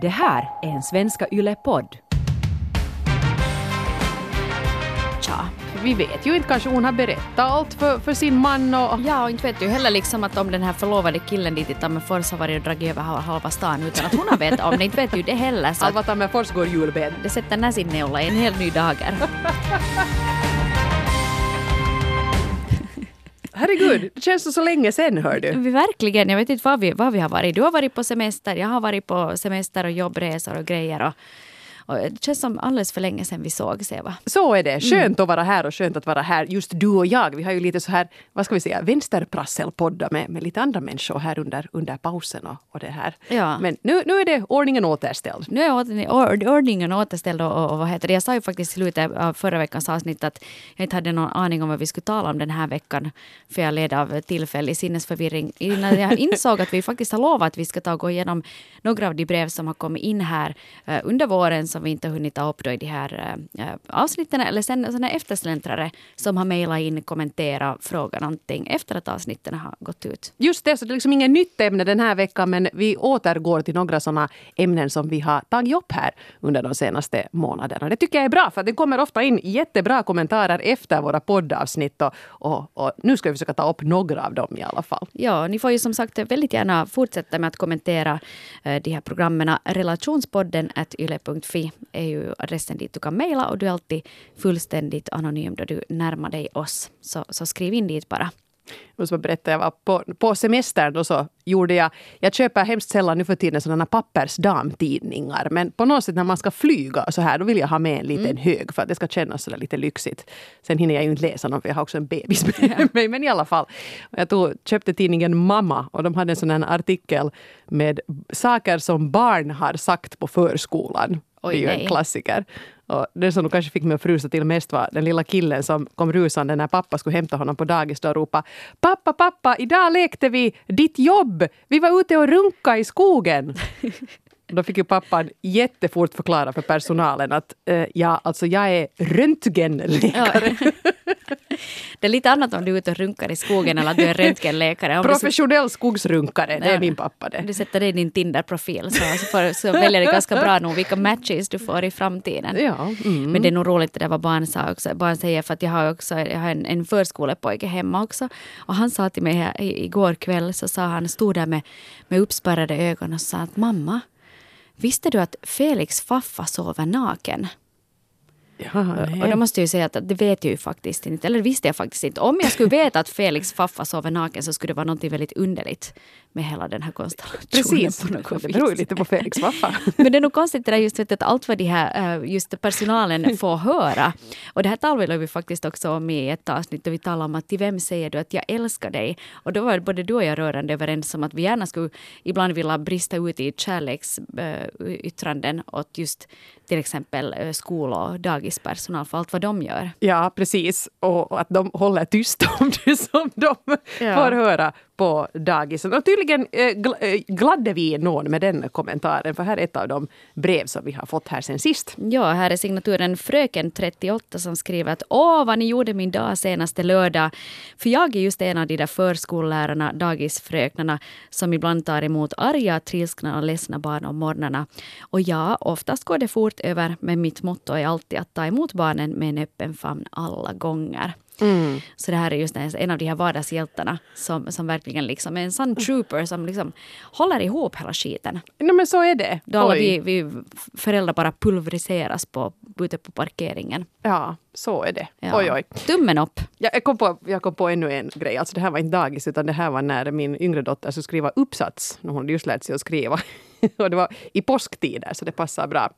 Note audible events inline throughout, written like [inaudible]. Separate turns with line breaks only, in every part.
Det här är en Svenska Yle-podd.
Tja, vi vet ju inte, kanske hon har berättat allt för, för sin man och...
Ja, och inte vet du heller liksom att om den här förlovade killen dit i Tammerfors har varit och dragit över halva stan utan att hon har vetat om det. Inte vet ju det heller. Så
Alva Tammerfors går julben.
det sätter näsinneula i en helt ny dager. [laughs]
Herregud, det känns så, så länge sen hör du.
Vi verkligen, jag vet inte var vi, vad vi har varit. Du har varit på semester, jag har varit på semester och jobbresor och grejer. Och, och det känns som alldeles för länge sedan vi sågs, Eva.
Så är det. Skönt att vara här och skönt att vara här. Just du och jag, vi har ju lite så här, vad ska vi säga, vänsterprasselpoddar med, med lite andra människor här under, under pausen och, och det här.
Ja.
Men nu, nu är det ordningen återställd.
Nu är ordning- ord- ordningen återställd och, och, vad heter det? Jag sa ju faktiskt i slutet av förra veckans avsnitt att jag inte hade någon aning om vad vi skulle tala om den här veckan. För jag led av tillfällig sinnesförvirring. Innan jag insåg att vi faktiskt har lovat att vi ska ta och gå igenom några av de brev som har kommit in här eh, under våren som vi inte har hunnit ta upp då i de här eh, avsnitten. Eller sen sådana eftersläntrare som har mejlat in, kommenterat, frågat någonting efter att avsnitten har gått ut.
Just det, så det är liksom inget nytt ämne den här veckan men vi återgår till några sådana ämnen som vi har tagit upp här under de senaste månaderna. Det tycker jag är bra för det kommer ofta in jättebra kommentarer efter våra poddavsnitt och, och, och nu ska vi försöka ta upp några av dem i alla fall.
Ja, ni får ju som sagt väldigt gärna fortsätta med att kommentera eh, de här programmen. Relationspodden at yle.fi är ju adressen dit du kan mejla och du är alltid fullständigt anonym då du närmar dig oss. Så, så skriv in dit bara.
Jag måste bara berätta, jag var på, på semestern och så gjorde jag... Jag köper hemskt sällan nu för tiden sådana pappersdamtidningar. Men på något sätt när man ska flyga så här, då vill jag ha med en liten hög för att det ska kännas så där lite lyxigt. Sen hinner jag ju inte läsa någon för jag har också en bebis med [laughs] mig. Men i alla fall. Jag tog, köpte tidningen Mamma och de hade en sån artikel med saker som barn har sagt på förskolan.
Oj,
det är ju
nej.
en klassiker. Och det som nog kanske fick mig att frysa till mest var den lilla killen som kom rusande när pappa skulle hämta honom på dagis och ropa Pappa, pappa, idag lekte vi ditt jobb! Vi var ute och runka i skogen! [laughs] Då fick ju pappan jättefort förklara för personalen att eh, ja, alltså jag är röntgenläkare.
Det är lite annat om du är ute och runkar i skogen eller att du är röntgenläkare. Om du,
Professionell skogsrunkare, det är
Ja.
min pappa det.
du sätter det i din Tinder-profil så, så, får, så väljer det ganska bra nog vilka matches du får i framtiden.
Ja, mm.
Men det är nog roligt det där vad barn sa också. Barn säger för att jag har också jag har en, en förskolepojke hemma också. Och han sa till mig här, igår kväll så sa han, stod där med, med uppspärrade ögon och sa att mamma, visste du att Felix faffa sover naken?
Ja,
Och
nej.
då måste jag ju säga att det vet jag ju faktiskt inte, eller visste jag faktiskt inte. Om jag skulle veta att Felix faffa sover naken så skulle det vara något väldigt underligt med hela den här konstellationen.
Precis, det beror ju lite på Felix pappa. [laughs]
Men det är nog konstigt det där just att allt vad de här eh, just personalen får höra. Och det här talade vi faktiskt också om i ett avsnitt där vi talade om att till vem säger du att jag älskar dig? Och då var både du och jag rörande överens om att vi gärna skulle ibland vilja brista ut i kärleksyttranden åt just till exempel eh, skol och dagispersonal för allt vad de gör.
Ja, precis. Och och att de håller tyst om det som de
Ja.
får höra på dagisen. Och tydligen eh, gl- eh, gladde vi någon med den kommentaren, för här är ett av de brev som vi har fått här sen sist.
Ja, här är signaturen Fröken38 som skriver att Åh, vad ni gjorde min dag senaste lördag. För jag är just en av de där förskollärarna, dagisfröknarna, som ibland tar emot arga, trilskna och ledsna barn om morgnarna. Och ja, oftast går det fort över, men mitt motto är alltid att ta emot barnen med en öppen famn alla gånger. Så det här är just en, av de här vardagshjältarna som, som verkligen liksom är en sån trooper som liksom håller ihop hela skiten.
No, men så är det.
Då alla vi, vi föräldrar bara pulveriseras på, ute på parkeringen.
Ja, så är det.
Ja.
Oj, oj.
Tummen upp.
Ja, Jag kom, på, jag kom på ännu en grej. Alltså det här var inte dagis, utan det här var när min yngre dotter skulle skriva uppsats. Hon hade just lärt sig att skriva. [laughs] och det var i påsktider, så det passar bra.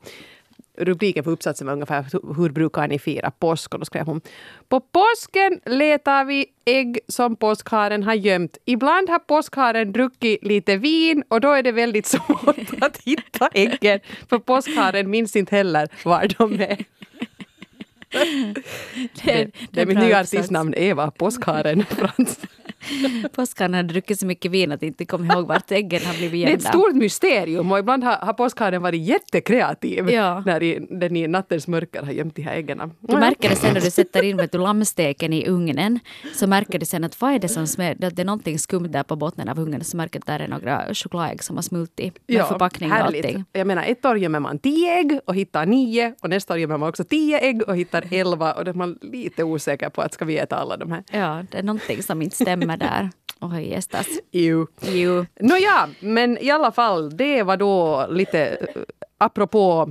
Rubriken för uppsatsen var ungefär Hur brukar ni fira påsk? Och då skrev hon På påsken letar vi ägg som påskharen har gömt. Ibland har påskharen druckit lite vin och då är det väldigt [laughs] svårt att hitta äggen. För påskharen minns inte heller var de är. [laughs] Det, det är mitt nya artistnamn, Eva Påskharen [laughs] Frans. [laughs]
Påskharen hade druckit så mycket vin att inte kom ihåg vart äggen har blivit
Det är ett
gömda.
stort mysterium och ibland har, har påskharen varit jättekreativ
Ja.
när i, den i nattens mörker har gömt de här äggen.
Du märker det sen när du sätter in vet du, lammsteken i ugnen. Så märker du sen att vad är det som smäl- att det är någonting skumt där på botten av ugnen. Så märker du att där är några chokladägg som har smultit med förpackning och
härligt.
allting.
Jag menar, ett år gömmer man tio ägg och hittar nio och nästa år gömmer man också tio ägg och hittar elva och då är man lite osäker på att ska vi äta alla de här.
Ja, det är någonting som inte stämmer där. Oj, gästas.
Jo.
Jo.
Nåja, men i alla fall, det var då lite eh, apropå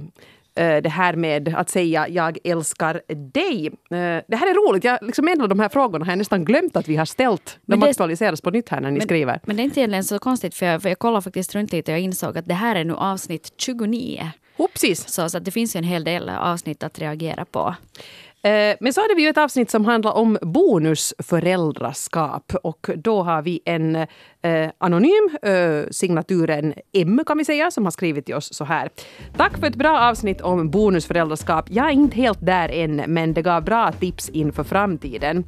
eh, det här med att säga jag älskar dig. Eh, Det här är roligt. Jag, liksom en av de här frågorna har jag nästan glömt att vi har ställt.
Men
De
det-
aktualiseras på nytt här när ni skriver.
Men det är inte egentligen så konstigt för jag, för jag kollade faktiskt runt lite och jag insåg att det här är nu avsnitt 29.
Hoppsis!
Så, så att det finns ju en hel del avsnitt att reagera på.
Eh, men så hade vi ju ett avsnitt som handlar om bonusföräldraskap. Och då har vi en eh, anonym, eh, signaturen M kan vi säga, som har skrivit till oss så här. Tack för ett bra avsnitt om bonusföräldraskap. Jag är inte helt där än, men det gav bra tips inför framtiden.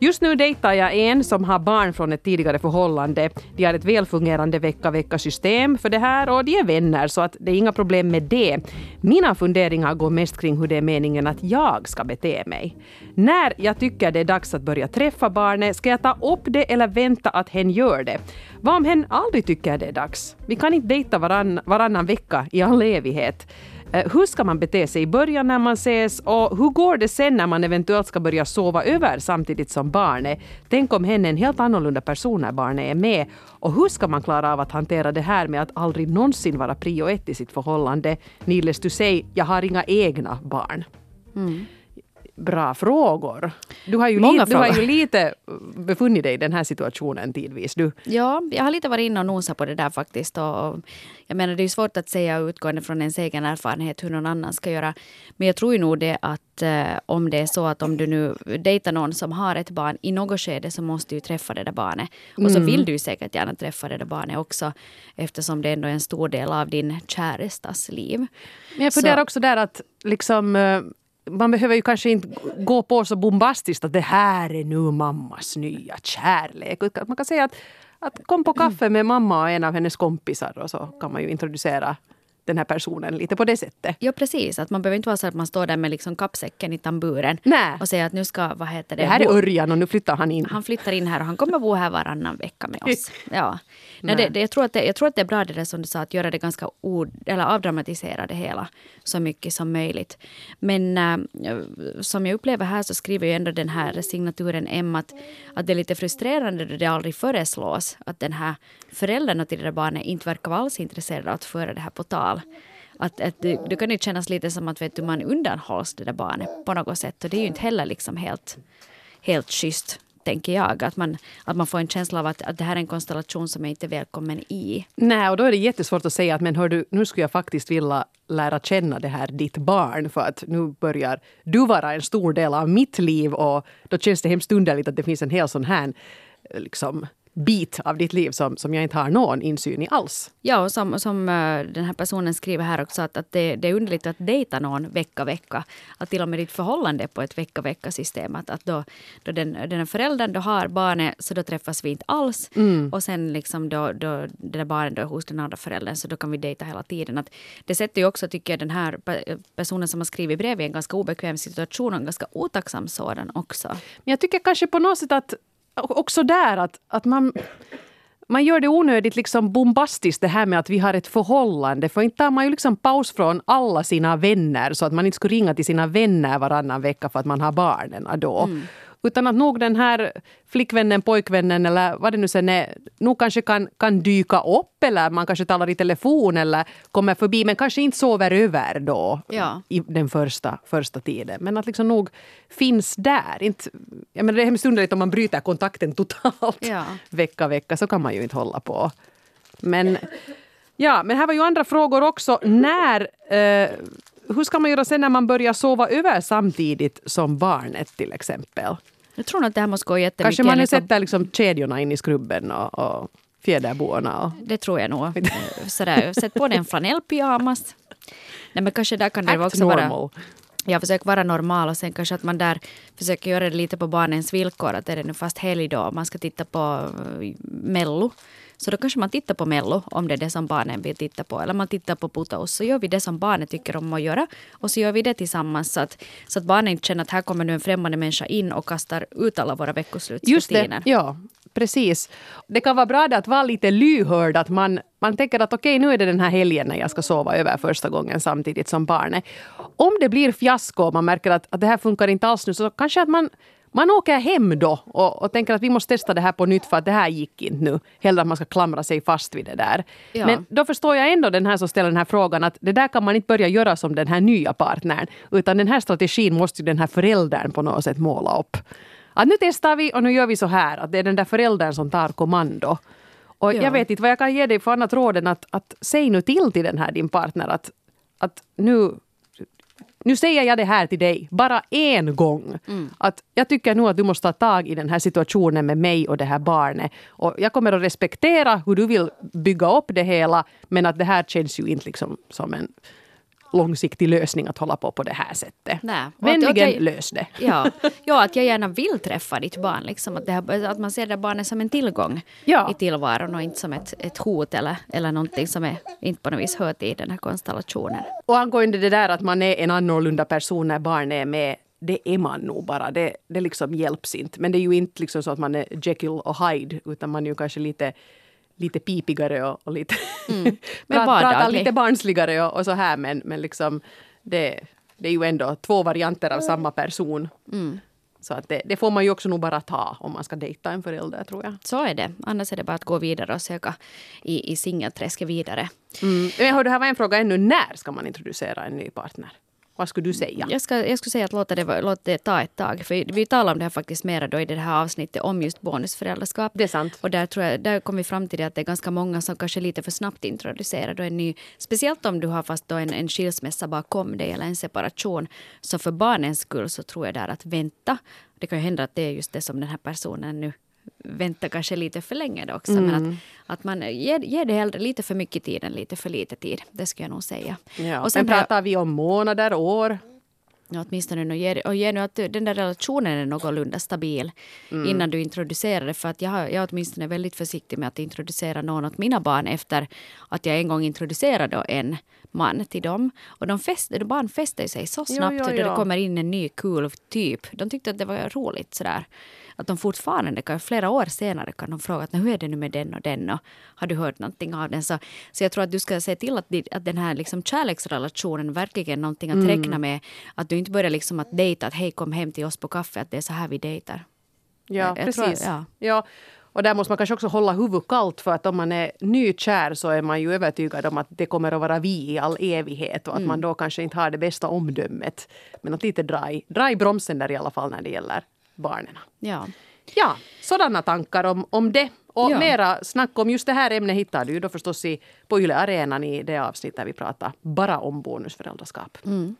Just nu dejtar jag en som har barn från ett tidigare förhållande. De har ett välfungerande vecka-vecka-system för det här och de är vänner så att det är inga problem med det. Mina funderingar går mest kring hur det är meningen att jag ska bete mig. När jag tycker det är dags att börja träffa barnet, ska jag ta upp det eller vänta att hen gör det? Vad om hen aldrig tycker det är dags? Vi kan inte dejta varann, varannan vecka i all evighet. Eh, hur ska man bete sig i början när man ses och hur går det sen när man eventuellt ska börja sova över samtidigt som barnet? Tänk om hen är en helt annorlunda person när barnet är med. Och hur ska man klara av att hantera det här med att aldrig någonsin vara prio ett i sitt förhållande? Niles, du säger, jag har inga egna barn. Mm. Bra frågor. Du har, ju li- du har ju lite befunnit dig i den här situationen tidvis. Du.
Ja, jag har lite varit inne och nosat på det där faktiskt. Och, och jag menar, det är svårt att säga utgående från ens egen erfarenhet hur någon annan ska göra. Men jag tror ju nog det att eh, om det är så att om du nu dejtar någon som har ett barn i något skede så måste du ju träffa det där barnet. Och så vill du ju säkert gärna träffa det där barnet också eftersom det ändå är en stor del av din kärestas liv.
Men jag funderar
Så-
också där att liksom, eh, man behöver ju kanske inte gå på så bombastiskt att det här är nu mammas nya kärlek. Man kan säga att, att kom på kaffe med mamma och en av hennes kompisar och så kan man ju introducera den här personen lite på det sättet.
Ja, precis. Att man behöver inte vara så att man står där med liksom kappsäcken i tamburen
Nej.
och säger att nu ska, vad heter det,
Det här är Örjan och nu flyttar han in.
han flyttar in här och han kommer bo här varannan vecka med oss. [laughs] Ja. Nej. det, det, jag, tror att det, jag tror att det är bra det där som du sa, att göra det ganska ord, eller avdramatisera det hela så mycket som möjligt. Men äh, som jag upplever här så skriver ju ändå den här signaturen M att, att det är lite frustrerande då det aldrig föreslås att den här föräldrarna till det där barnet inte verkar vara alls intresserade av att föra det här på tal. Att, att det, det kan ju kännas lite som att vet du, man undanhålls det där barnet på något sätt och det är ju inte heller liksom helt helt schysst, tänker jag. Att man, att man får en känsla av att, att det här är en konstellation som jag inte är välkommen i.
Nej, och då är det jättesvårt att säga att men hör du, nu skulle jag faktiskt vilja lära känna det här ditt barn för att nu börjar du vara en stor del av mitt liv och då känns det hemskt underligt att det finns en hel sån här liksom, bit av ditt liv som, som jag inte har någon insyn i alls.
Ja, och som, som eh, den här personen skriver här också att, att det, det är underligt att dejta någon vecka, vecka. Att till och med ditt förhållande är på ett vecka, vecka system. Att, att då, då den, den här föräldern då har barnet så då träffas vi inte alls. Och sen liksom då, då det där barnet då är hos den andra föräldern så då kan vi dejta hela tiden. Att det sätter ju också, tycker jag, den här pe- personen som har skrivit brev i en ganska obekväm situation och en ganska otacksam sådan också.
Men jag tycker kanske på något sätt att också där att, att man man gör det onödigt liksom bombastiskt det här med att vi har ett förhållande. För inte tar man ju liksom paus från alla sina vänner så att man inte skulle ringa till sina vänner varannan vecka för att man har barnen då. Mm. Utan att nog den här flickvännen, pojkvännen eller vad det nu sen är, nog kanske kan, kan dyka upp eller man kanske talar i telefon eller kommer förbi men kanske inte sover över då
Ja.
i den första, första tiden. Men att liksom nog finns där. Inte, jag menar det är hemskt underligt om man bryter kontakten totalt
Ja. [laughs]
vecka, vecka. Så kan man ju inte hålla på. Men, ja, men här var ju andra frågor också. När, eh, hur ska man göra sen när man börjar sova över samtidigt som barnet till exempel?
Jag tror att det här måste gå jättemycket.
Kanske man
liksom-
sätter liksom kedjorna in i skrubben och, och fjäderboarna. Och,
Det tror jag nog. Eh, Sådär, sätt på dig en flanellpyjamas. Nej men kanske där kan det
Act
också vara... jag försöker vara normal och sen kanske att man där försöker göra det lite på barnens villkor. Att är det nu fast helg då man ska titta på uh, Mello. Så då kanske man tittar på Mello om det är det som barnen vill titta på. Eller man tittar på Putos. Så gör vi det som barnet tycker om att göra. Och så gör vi det tillsammans. Så att, så att barnen inte känner att här kommer nu en främmande människa in och kastar ut alla våra veckoslutsrutiner.
Just det, ja. Precis. Det kan vara bra att vara lite lyhörd. Att man, man tänker att okej, okay, nu är det den här helgen när jag ska sova över första gången samtidigt som barnet. Om det blir fiasko och man märker att, att det här funkar inte alls nu så kanske att man man åker hem då och, och, tänker att vi måste testa det här på nytt för att det här gick inte nu. Hellre att man ska klamra sig fast vid det där. Ja. Men då förstår jag ändå den här som ställer den här frågan att det där kan man inte börja göra som den här nya partnern. Utan den här strategin måste ju den här föräldern på något sätt måla upp. Att nu testar vi och nu gör vi så här. Att det är den där föräldern som tar kommando. Och ja. jag vet inte vad jag kan ge dig för annat råd än att, att säg nu till till den här din partner att, att nu nu säger jag det här till dig, bara en gång. Mm. Att jag tycker nog att du måste ta tag i den här situationen med mig och det här barnet. Och jag kommer att respektera hur du vill bygga upp det hela, men att det här känns ju inte liksom som en långsiktig lösning att hålla på på det här sättet. Nej. Vänligen jag, lös det.
Ja, [laughs] ja, att jag gärna vill träffa ditt barn. Liksom, att, här, att man ser det barnet som en tillgång ja. i tillvaron och inte som ett, ett hot eller, eller någonting som är, inte på något vis hör till den här konstellationen.
Och angående det där att man är en annorlunda person när barnet är med det är man nog bara. Det, det liksom hjälps inte. Men det är ju inte liksom så att man är Jekyll och Hyde utan man är ju kanske lite lite pipigare och, och lite mm. [laughs] prata lite barnsligare och, och, så här men, men liksom det, det är ju ändå två varianter av samma person. Mm. Så att det, det, får man ju också nog bara ta om man ska dejta en förälder tror jag.
Så är det. Annars är det bara att gå vidare och söka i, i singelträsket vidare.
Mm. Men det här var en fråga ännu. När ska man introducera en ny partner? Vad skulle du säga?
Jag, ska, jag skulle säga att låta det, låta det ta ett tag. För vi talar om det här faktiskt mera då i det här avsnittet om just bonusföräldraskap.
Det är sant.
Och där, tror jag, där kom vi fram till det att det är ganska många som kanske lite för snabbt introducerar då en ny. Speciellt om du har fast då en, en skilsmässa bakom dig eller en separation. Så för barnens skull så tror jag där att vänta. Det kan ju hända att det är just det som den här personen nu vänta kanske lite för länge då också. Mm. Men att, mm. att man ger, ger det hellre lite för mycket tid än lite för lite tid. Det skulle jag nog säga.
Ja, och sen pratar vi om månader, år?
Ja, åtminstone nu ger, och ger nu att den där relationen är någorlunda stabil mm. innan du introducerar det. För att jag, har, jag är åtminstone väldigt försiktig med att introducera någon åt mina barn efter att jag en gång introducerade en man till dem. Och de fäster, barn fäster sig så snabbt jo, jo, jo. det kommer in en ny cool typ. De tyckte att det var roligt sådär att de fortfarande, kan, flera år senare, kan de fråga att hur är det nu med den och den och har du hört någonting av den? Så, så jag tror att du ska se till att, att den här liksom kärleksrelationen verkligen är någonting att mm. räkna med. Att du inte börjar liksom att dejta, att hej kom hem till oss på kaffe, att det är så här vi dejtar.
Ja, jag, jag precis. Tror, ja. ja. Och där måste man kanske också hålla huvudet kallt för att om man är nykär så är man ju övertygad om att det kommer att vara vi i all evighet och att mm. man då kanske inte har det bästa omdömet. Men att lite dra i, dra i bromsen där i alla fall när det gäller barnen.
Ja.
Ja, sådana tankar om, om det. Och ja. mera snack om just det här ämnet hittar du då förstås i, på Yle Arenan i det avsnitt där vi pratar bara om bonusföräldraskap. Mm.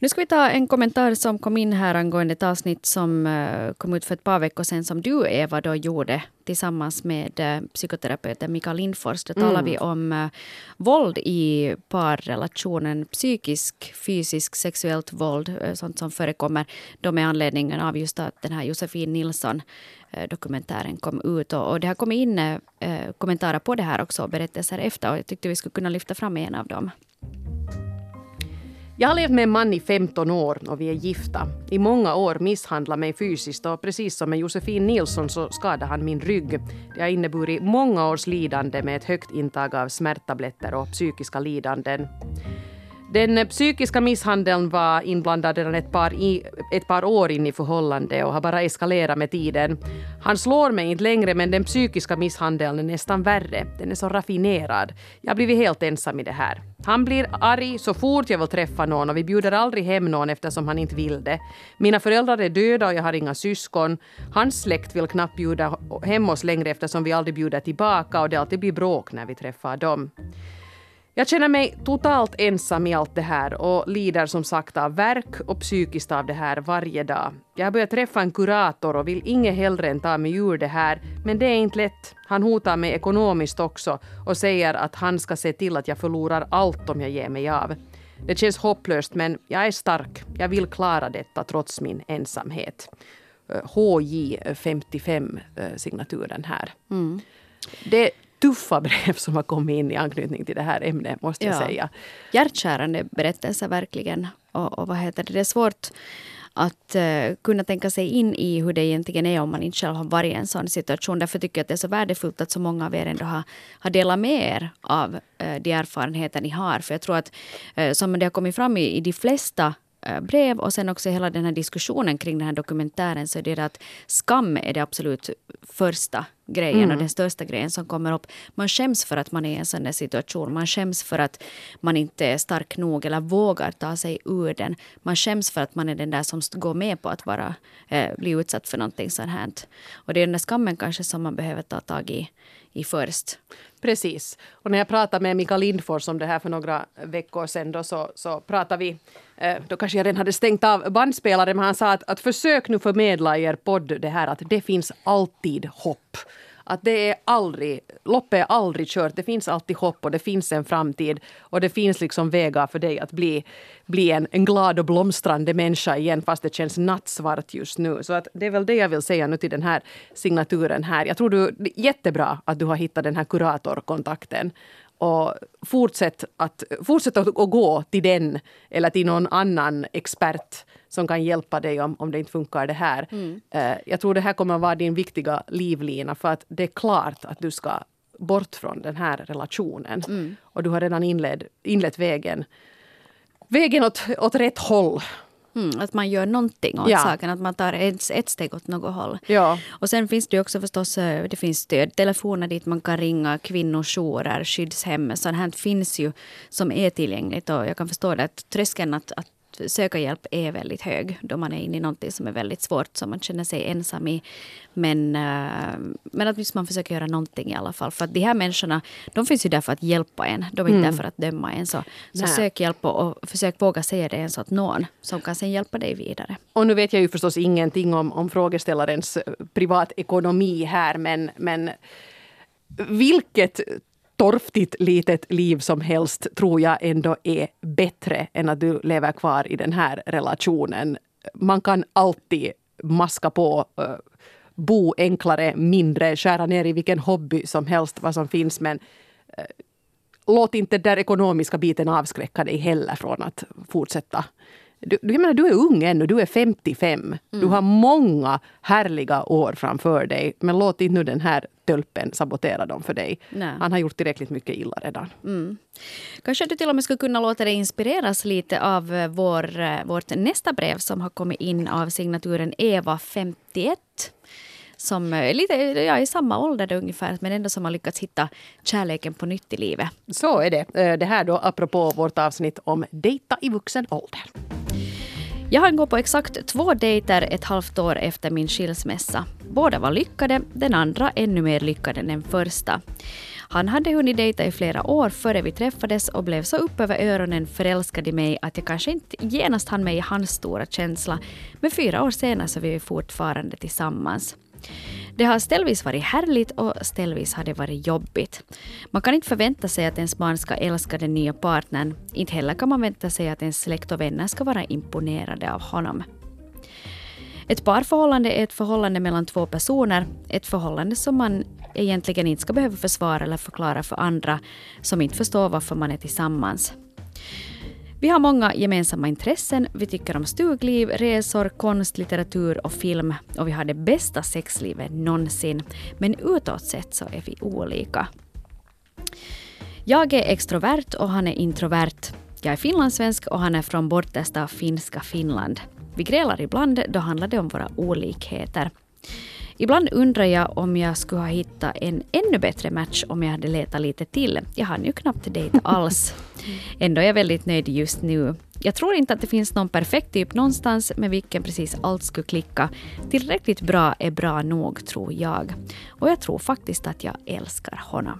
Nu ska vi ta en kommentar som kom in här angående ett avsnitt som uh, kom ut för ett par veckor sedan som du Eva då gjorde tillsammans med uh, psykoterapeuten Mikael Lindfors. Då talar mm. vi om uh, våld i parrelationen. Psykisk, fysisk, sexuellt våld. sånt som förekommer då med anledning av just att den här Josefin Nilsson Eh, dokumentären kom ut. Och, och det har kommit in eh, kommentarer på det här också, berättelser efter. Och jag tyckte vi skulle kunna lyfta fram en av dem.
Jag har levt med en man i 15 år och vi är gifta. I många år misshandlade mig fysiskt och precis som med Josefin Nilsson så skadade han min rygg. Det har inneburit många års lidande med ett högt intag av smärttabletter och psykiska lidanden. Den psykiska misshandeln var inblandad redan ett par, i, ett par år in i förhållandet och har bara eskalerat med tiden. Han slår mig inte längre men den psykiska misshandeln är nästan värre. Den är så raffinerad. Jag har blivit helt ensam i det här. Han blir arg så fort jag vill träffa någon och vi bjuder aldrig hem någon eftersom han inte vill det. Mina föräldrar är döda och jag har inga syskon. Hans släkt vill knappt bjuda hem oss längre eftersom vi aldrig bjuder tillbaka och det alltid blir bråk när vi träffar dem. Jag känner mig totalt ensam i allt det här och lider som sagt av verk och psykiskt av det här varje dag. Jag har börjat träffa en kurator och vill inget hellre än ta mig ur det här, men det är inte lätt. Han hotar mig ekonomiskt också och säger att han ska se till att jag förlorar allt om jag ger mig av. Det känns hopplöst men jag är stark. Jag vill klara detta trots min ensamhet. HJ55 signaturen här. Mm. Det tuffa brev som har kommit in i anknytning till det här ämnet måste jag säga.
Hjärtkärande berättelser verkligen. Och, och vad heter det? det är svårt att uh, kunna tänka sig in i hur det egentligen är om man inte själv har varit i en sån situation. Därför tycker jag att det är så värdefullt att så många av er ändå har, har delat med er av uh, de erfarenheter ni har. För jag tror att uh, som det har kommit fram i, i de flesta brev och sen också hela den här diskussionen kring den här dokumentären så är det att skam är det absolut första grejen mm. och den största grejen som kommer upp. Man skäms för att man är i en sån där situation. Man skäms för att man inte är stark nog eller vågar ta sig ur den. Man skäms för att man är den där som går med på att vara, eh, bli utsatt för någonting sånt här. Och det är den där skammen kanske som man behöver ta tag i, i först.
Precis. Och när jag pratade med Mikael Lindfors om det här för några veckor sedan då så, så pratade vi eh, då kanske jag redan hade stängt av bandspelaren, men han sa att, att försök nu förmedla i er podd det här att det finns alltid hopp att det är aldrig, loppet är aldrig kört. Det finns alltid hopp och det finns en framtid. Och det finns liksom vägar för dig att bli, bli en, en glad och blomstrande människa igen fast det känns nattsvart just nu. Så att det är väl det jag vill säga nu till den här signaturen här. Jag tror du, det är jättebra att du har hittat den här kuratorkontakten och fortsätt att, fortsätt att gå till den eller till någon annan expert som kan hjälpa dig om, om det inte funkar det här. Mm. Uh, jag tror det här kommer att vara din viktiga livlina för att det är klart att du ska bort från den här relationen. Mm. Och du har redan inled, inlett vägen, vägen åt, åt rätt håll.
Mm, att man gör någonting åt ja. saken, att man tar ett, ett steg åt något håll.
Ja.
Och sen finns det också förstås eh, det finns stödtelefoner dit man kan ringa, kvinnojourer, skyddshem. Sånt här finns ju som är tillgängligt och jag kan förstå det att tröskeln att, att söka hjälp är väldigt hög då man är inne i någonting som är väldigt svårt som man känner sig ensam i. Men, uh, men att man försöker göra någonting i alla fall. För att de här människorna, de finns ju där för att hjälpa en. De är inte mm. där för att döma en. Så, så sök hjälp och, och försök våga säga det ens åt någon som kan sen hjälpa dig vidare.
Och nu vet jag ju förstås ingenting om, om frågeställarens privatekonomi här men, men vilket torftigt litet liv som helst tror jag ändå är bättre än att du lever kvar i den här relationen. Man kan alltid maska på, uh, bo enklare, mindre, skära ner i vilken hobby som helst, vad som finns. Men uh, låt inte den där ekonomiska biten avskräcka dig heller från att fortsätta du, jag menar, du är ung ännu, du är 55. Mm. Du har många härliga år framför dig. Men låt inte nu den här tölpen sabotera dem för dig. Nej. Han har gjort tillräckligt mycket illa redan.
Mm. Kanske du till och med skulle kunna låta dig inspireras lite av eh, vår, eh, vårt nästa brev som har kommit in av signaturen Eva 51 som är lite ja, i samma ålder ungefär, men ändå som har lyckats hitta kärleken på nytt i livet.
Så är det. Eh, det här då apropå vårt avsnitt om dejta i vuxen ålder.
Jag hann gå på exakt två dejter ett halvt år efter min skilsmässa. Båda var lyckade, den andra ännu mer lyckad än den första. Han hade hunnit dejta i flera år före vi träffades och blev så upp över öronen förälskad i mig att jag kanske inte genast hann med i hans stora känsla. Men fyra år senare så är vi fortfarande tillsammans. Det har ställvis varit härligt och ställvis har det varit jobbigt. Man kan inte förvänta sig att ens barn ska älska den nya partnern. Inte heller kan man vänta sig att ens släkt och vänner ska vara imponerade av honom. Ett parförhållande är ett förhållande mellan två personer. Ett förhållande som man egentligen inte ska behöva försvara eller förklara för andra som inte förstår varför man är tillsammans. Vi har många gemensamma intressen. Vi tycker om stugliv, resor, konst, litteratur och film och vi har det bästa sexlivet någonsin. Men utåt sett så är vi olika. Jag är extrovert och han är introvert. Jag är finlandssvensk och han är från bortersta finska Finland. Vi grälar ibland, då handlar det om våra olikheter. Ibland undrar jag om jag skulle ha hittat en ännu bättre match om jag hade letat lite till. Jag hann ju knappt dejta [laughs] alls. Ändå är jag väldigt nöjd just nu. Jag tror inte att det finns någon perfekt typ någonstans med vilken precis allt skulle klicka. Tillräckligt bra är bra nog, tror jag. Och jag tror faktiskt att jag älskar honom.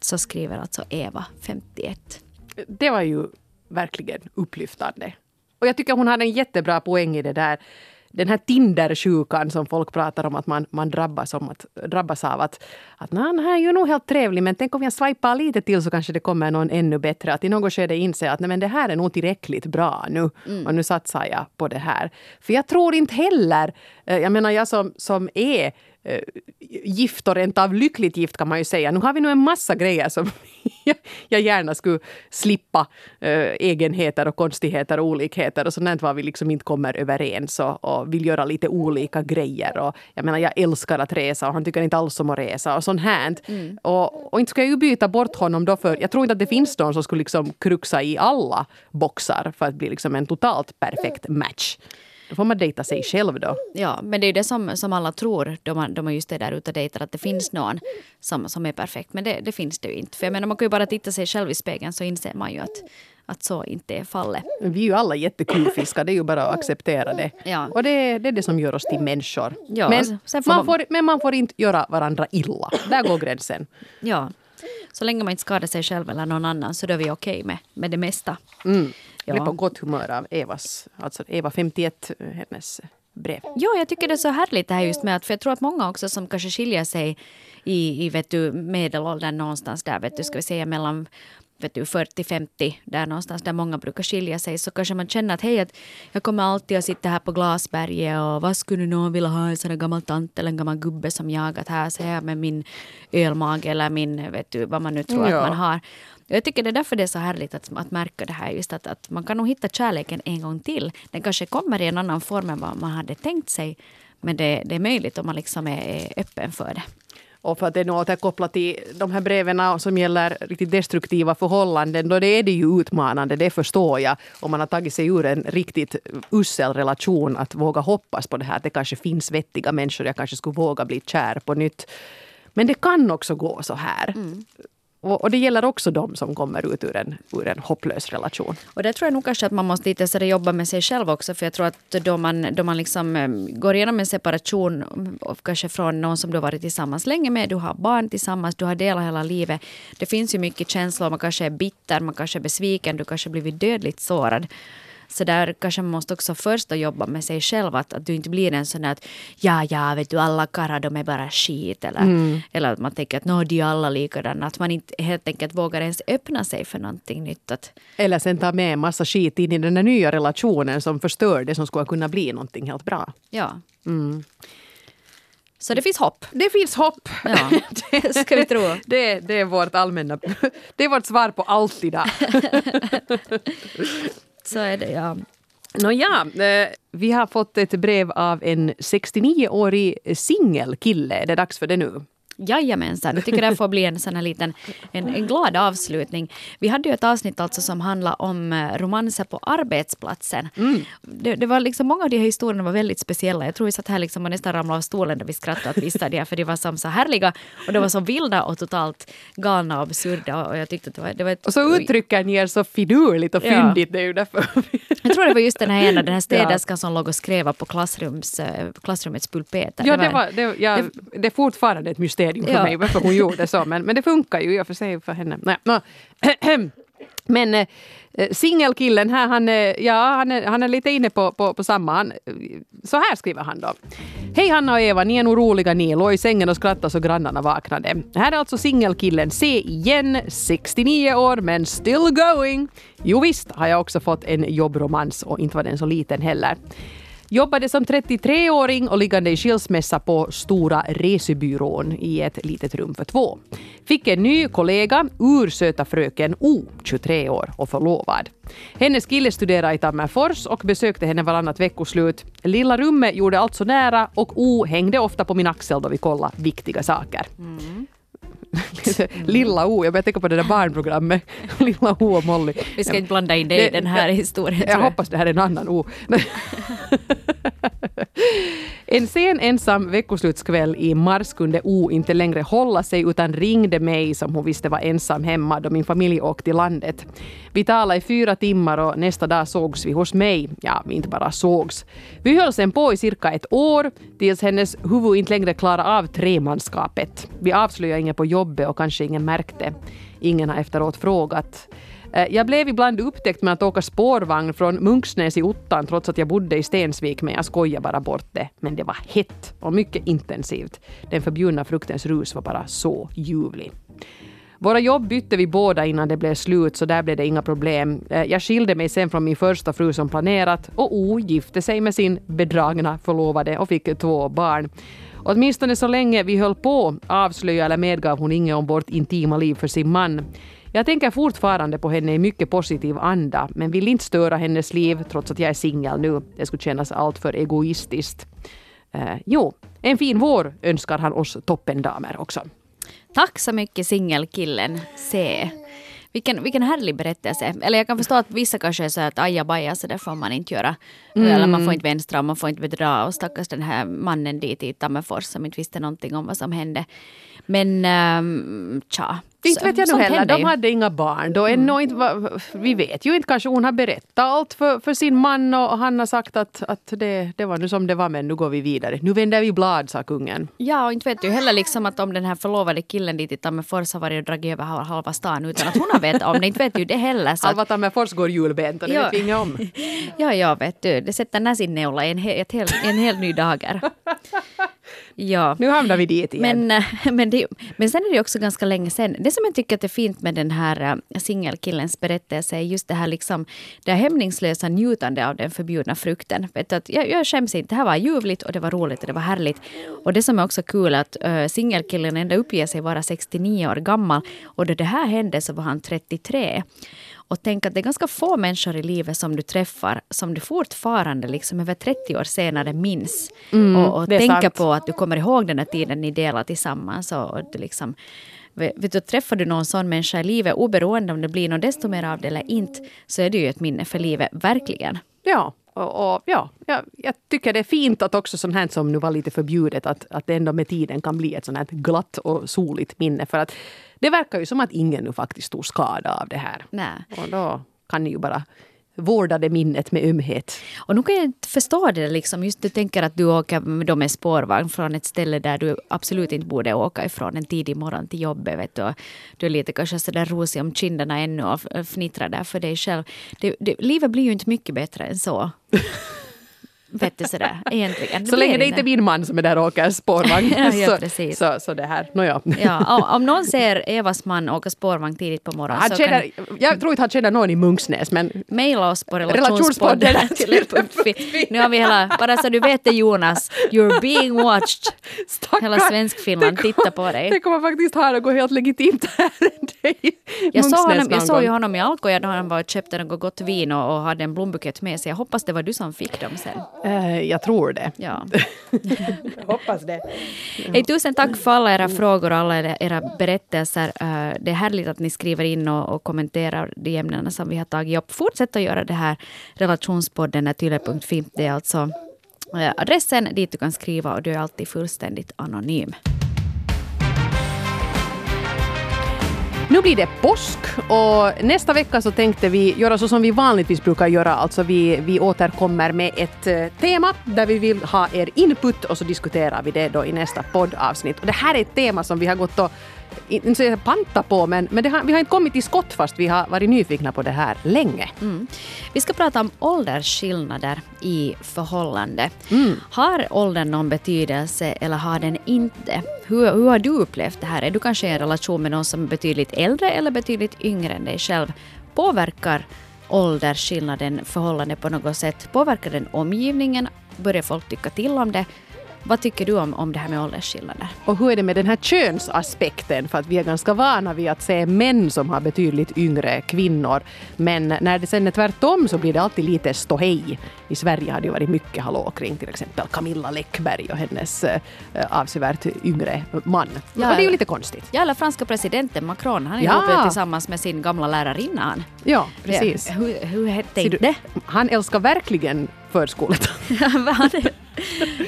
Så skriver alltså Eva, 51.
Det var ju verkligen upplyftande. Och jag tycker hon hade en jättebra poäng i det där den här Tinder-sjukan som folk pratar om att man, man drabbas, om att, drabbas av. Att, att nej, den här är ju nog helt trevlig men tänk om jag swipar lite till så kanske det kommer någon ännu bättre. Att i något skede inse att nej, men det här är nog tillräckligt bra nu mm. och nu satsar jag på det här. För jag tror inte heller, eh, jag menar jag som, som är eh, gift och rent av lyckligt gift kan man ju säga. Nu har vi nu en massa grejer som [laughs] jag gärna skulle slippa äh, egenheter och konstigheter och olikheter och sånt var vi liksom inte kommer överens och, och, vill göra lite olika grejer. Och jag menar, jag älskar att resa och han tycker inte alls om att resa och sånt här. Mm. Och, och inte ska jag ju byta bort honom då för jag tror inte att det finns någon som skulle liksom kruxa i alla boxar för att bli liksom en totalt perfekt match. Då får man dejta sig själv då.
Ja, men det är ju det som, som alla tror då man, då man just är där ute och dejtar, att det finns någon som, som är perfekt. Men det, det finns det ju inte. För jag menar, man kan ju bara titta sig själv i spegeln så inser man ju att, att så inte är fallet.
Vi är ju alla jättekufiska, det är ju bara att acceptera det.
Ja.
Och det, det är det som gör oss till människor.
Ja,
men, man, man får, men man får inte göra varandra illa. Där går gränsen.
Ja. Så länge man inte skadar sig själv eller någon annan så då är vi okej okay med, med det mesta.
Mm. Jag blev på gott humör av Evas, alltså Eva 51, hennes brev.
Ja, jag tycker det är så härligt det här just med att, för jag tror att många också som kanske skiljer sig i, i vet du, medelåldern någonstans där, vet du, ska vi säga mellan vet du, 40-50, där någonstans där många brukar skilja sig, så kanske man känner att hej, att jag kommer alltid att sitta här på Glasberget och vad skulle någon vilja ha, en sån där gammal tant eller en gammal gubbe som jag, att här ser jag med min ölmage eller min, vet du, vad man nu tror ja. att man har. Jag tycker det är därför det är så härligt att, att märka det här, just att, att man kan nog hitta kärleken en gång till. Den kanske kommer i en annan form än vad man hade tänkt sig, men det, det är möjligt om man liksom är, är öppen för det.
Och för att det är återkopplat till de här breven som gäller riktigt destruktiva förhållanden, då är det ju utmanande, det förstår jag. Om man har tagit sig ur en riktigt usel relation, att våga hoppas på det här, att det kanske finns vettiga människor, jag kanske skulle våga bli kär på nytt. Men det kan också gå så här. Mm. Och, och, det gäller också de som kommer ut ur en, ur en hopplös relation.
Och det tror jag nog kanske att man måste lite så jobba med sig själv också. För jag tror att då man, då man liksom eh, går igenom en separation, eh, kanske från någon som du har varit tillsammans länge med, du har barn tillsammans, du har delat hela livet. Det finns ju mycket känslor, man kanske är bitter, man kanske är besviken, du kanske blivit dödligt sårad. Så där kanske man måste också först jobba med sig själv. Att, att du inte blir en sån där att ja, ja, vet du, alla karlar de är bara skit. Eller, mm. eller att man tänker att no, de är alla likadana. Att man inte helt enkelt vågar ens öppna sig för någonting nytt. Att,
eller sen ta med en massa skit in i den här nya relationen som förstör det som skulle kunna bli någonting helt bra.
Ja. Mm. Så det finns hopp.
Det finns hopp.
Ja, [laughs] det ska vi tro.
Det, det är vårt allmänna... [laughs] Det är vårt svar på allt idag. [laughs]
Så är det, ja.
Nåja, eh, vi har fått ett brev av en 69-årig singelkille. Det är dags för det nu.
Jajamensan, jag tycker det får bli en sån här liten en, en glad avslutning. Vi hade ju ett avsnitt alltså som handlade om eh, romanser på arbetsplatsen. Mm. Det, det, var liksom, många av de här historierna var väldigt speciella. Jag tror vi satt här liksom och nästan ramlade av stolen när vi skrattade åt vissa för de var som så härliga och de var så vilda och totalt galna och absurda. Och jag tyckte det var, det var ett,
och så uttrycker ni er så finurligt och fyndigt. Det är ju därför.
jag tror det var just den här ena, den här [laughs] städerskan ja. som låg och skrev på klassrums, eh, klassrummets pulpeter.
Ja, det, var, det, ja, det, det är fortfarande ett mysterium mysterium för ja. mig varför hon gjorde så. Men, men det funkar ju i och för sig för henne. Nej, no. [clears throat] Men eh, singelkillen här, han, ja, han, är, han är lite inne på, på, på samma. Han, så här skriver han då. Hej Hanna och Eva, ni är nog roliga ni. Låg i sängen och skrattade så grannarna vaknade. Här är alltså singelkillen Se igen, 69 år men still going. Jo visst har jag också fått en jobbromans och inte var den så liten heller. Jobbade som 33-åring och liggande i skilsmässa på Stora resebyrån i ett litet rum för två. Fick en ny kollega, ursöta fröken O, 23 år och förlovad. Hennes kille studerade i Tammerfors och besökte henne varannat veckoslut. Lilla rummet gjorde allt så nära och O hängde ofta på min axel då vi kollade viktiga saker. Mm. Lilla O, jag börjar tänka på det där barnprogrammet. [laughs] Lilla O och Molly.
Vi ska inte blanda in det i den här historien.
Jag, jag hoppas det här är en annan O. [laughs] en sen ensam veckoslutskväll i mars kunde O inte längre hålla sig utan ringde mig som hon visste var ensam hemma då min familj åkte till landet. Vi talade i fyra timmar och nästa dag sågs vi hos mig. Ja, vi inte bara sågs. Vi höll sen på i cirka ett år tills hennes huvud inte längre klarade av tremanskapet. Vi avslöjade inget på jobbet och kanske ingen märkte. Ingen har efteråt frågat. Eh, jag blev ibland upptäckt med att åka spårvagn från Munksnäs i Ottan trots att jag bodde i Stensvik, men jag skojar bara bort det. Men det var hett och mycket intensivt. Den förbjudna fruktens rus var bara så ljuvlig. Våra jobb bytte vi båda innan det blev slut, så där blev det inga problem. Eh, jag skilde mig sen från min första fru som planerat och O gifte sig med sin bedragna förlovade och fick två barn. Åtminstone så länge vi höll på avslöja eller medgav hon inget om vårt intima liv för sin man. Jag tänker fortfarande på henne i mycket positiv anda, men vill inte störa hennes liv trots att jag är singel nu. Det skulle kännas alltför egoistiskt. Eh, jo, en fin vår önskar han oss toppendamer också.
Tack så mycket singelkillen C. Vilken, vilken härlig berättelse. Eller jag kan förstå att vissa kanske är så att ajabaja så det får man inte göra. Eller man får inte vänstra och man får inte bedra. Och stackars den här mannen dit i Tammerfors som inte visste någonting om vad som hände. Men um, tja.
Inte vet jag nu heller. De
ju.
hade inga barn. Då ännu inte, vi vet ju inte, kanske hon har berättat allt för, för sin man och han har sagt att, att det, det var nu som det var men nu går vi vidare. Nu vänder vi blad, sa kungen.
Ja, och inte vet du heller liksom att om den här förlovade killen dit i Tammerfors har varit och dragit över hal- halva stan utan att hon har vetat om det. Inte vet du det heller. Så
Halva Tammerfors går julbent och det vet vi inget om.
ja, ja, vet du. Det sätter näsinnäula i en, he- ett hel, en helt ny dager. Ja.
Nu hamnar vi dit igen.
Men, eh, men, det, men sen är det också ganska länge sen. Det som jag tycker att är fint med den här eh, singelkillens berättelse är just det här, liksom, det här hämningslösa njutande av den förbjudna frukten. Vet att jag, jag skäms inte. Det här var ljuvligt och det var roligt och det var härligt. Och det som är också kul är att uh, singelkillen ändå uppger sig vara 69 år gammal och då det här hände så var han 33. Och tänk att det är ganska få människor i livet som du träffar som du fortfarande liksom över 30 år senare minns. och och tänker
sant.
på att du kommer ihåg den här tiden ni delar tillsammans. Och, och det liksom, vet du, träffar du någon sån människa i livet, oberoende om det blir något desto mer av det eller inte, så är det ju ett minne för livet, verkligen.
Ja, och, och ja, jag, jag tycker det är fint att också sånt här som nu var lite förbjudet, att, att det ändå med tiden kan bli ett sånt här glatt och soligt minne. För att det verkar ju som att ingen nu faktiskt tog skada av det här.
Nej.
Och då kan ni ju bara vårda det minnet med ömhet.
Och nu kan jag inte förstå det liksom. Just du tänker att du åker med med spårvagn från ett ställe där du absolut inte borde åka ifrån en tidig morgon till jobbet. Vet du. Du är lite kanske sådär rosig om kinderna ännu och fnittrar där för dig själv. Det, det, livet blir ju inte mycket bättre än så. [laughs] vet du sådär egentligen.
Så länge det inte är min man som är där och åker spårvagn. [laughs]
Ja, ja,
så,
precis.
så, så det här, nåja.
Ja, om, någon ser Evas man åka spårvagn tidigt på morgonen
Han
så
känner,
kan
jag tror inte han känner någon i Munksnäs, men
mejla oss på
Relationspodden. [laughs]
nu har vi hela, bara så du vet det Jonas, you're being watched.
stackar.
Hela Svenskfinland tittar på dig.
Det kommer faktiskt ha något helt legitimt ärende [laughs] i
Jag såg, honom, jag såg ju honom i Alkoja då han var och köpte något gott vin och, och hade en blombukett med sig. Jag hoppas det var du som fick dem sen.
Eh, jag tror det.
Ja. [laughs]
Jag hoppas det.
Hej, tusen tack för alla era frågor och alla era, era berättelser. Eh, det är härligt att ni skriver in och, och kommenterar de ämnena som vi har tagit upp. Fortsätt att göra det här. Relationspodden är tyle.fi. Det är alltså eh, adressen dit du kan skriva och du är alltid fullständigt anonym.
Nu blir det påsk och nästa vecka så tänkte vi göra så som vi vanligtvis brukar göra. Alltså vi, vi återkommer med ett eh, tema där vi vill ha er input och så diskuterar vi det då i nästa poddavsnitt. Och det här är ett tema som vi har gått och inte säga panta på, men, men har, vi har inte kommit till skott fast vi har varit nyfikna på det här länge.
Mm. Vi ska prata om åldersskillnader i förhållande.
Mm.
Har åldern någon betydelse eller har den inte? Hur, hur har du upplevt det här? Är du kanske i en relation med någon som är betydligt äldre eller betydligt yngre än dig själv? Påverkar åldersskillnaden förhållande på något sätt? Påverkar den omgivningen? Börjar folk tycka till om det? Vad tycker du om, om det här med åldersskillnader?
Och hur är det med den här könsaspekten? För att vi är ganska vana vid att se män som har betydligt yngre kvinnor. Men när det sen är tvärtom så blir det alltid lite ståhej. I Sverige har det varit mycket hallå kring till exempel Camilla Läckberg och hennes eh, avsevärt yngre man.
Ja.
Och det är ju lite konstigt.
Ja, eller franska presidenten Macron, han är
Ja.
ihop tillsammans med sin gamla lärarinna.
Ja, precis.
Ja, hur, hur hette det?
han älskar verkligen förskolan. [laughs]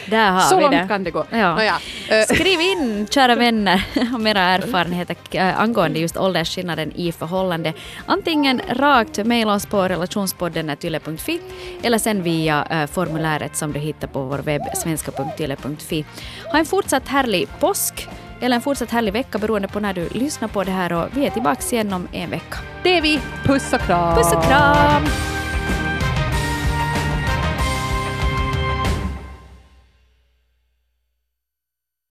Där har
Så
vi
långt
det.
kan det gå.
Ja.
Nåja, eh,
Skriv in, kära vänner, [laughs] om era erfarenheter äh, angående just åldersskillnaden i förhållande. Antingen rakt mejla oss på relationspodden yle.fi eller sen via äh, formuläret som du hittar på vår webb svenska.yle.fi. Ha en fortsatt härlig påsk. eller en fortsatt härlig vecka beroende på när du lyssnar på det här och vi är tillbaka igen om en vecka.
Det är vi. Puss och kram.
Puss och kram!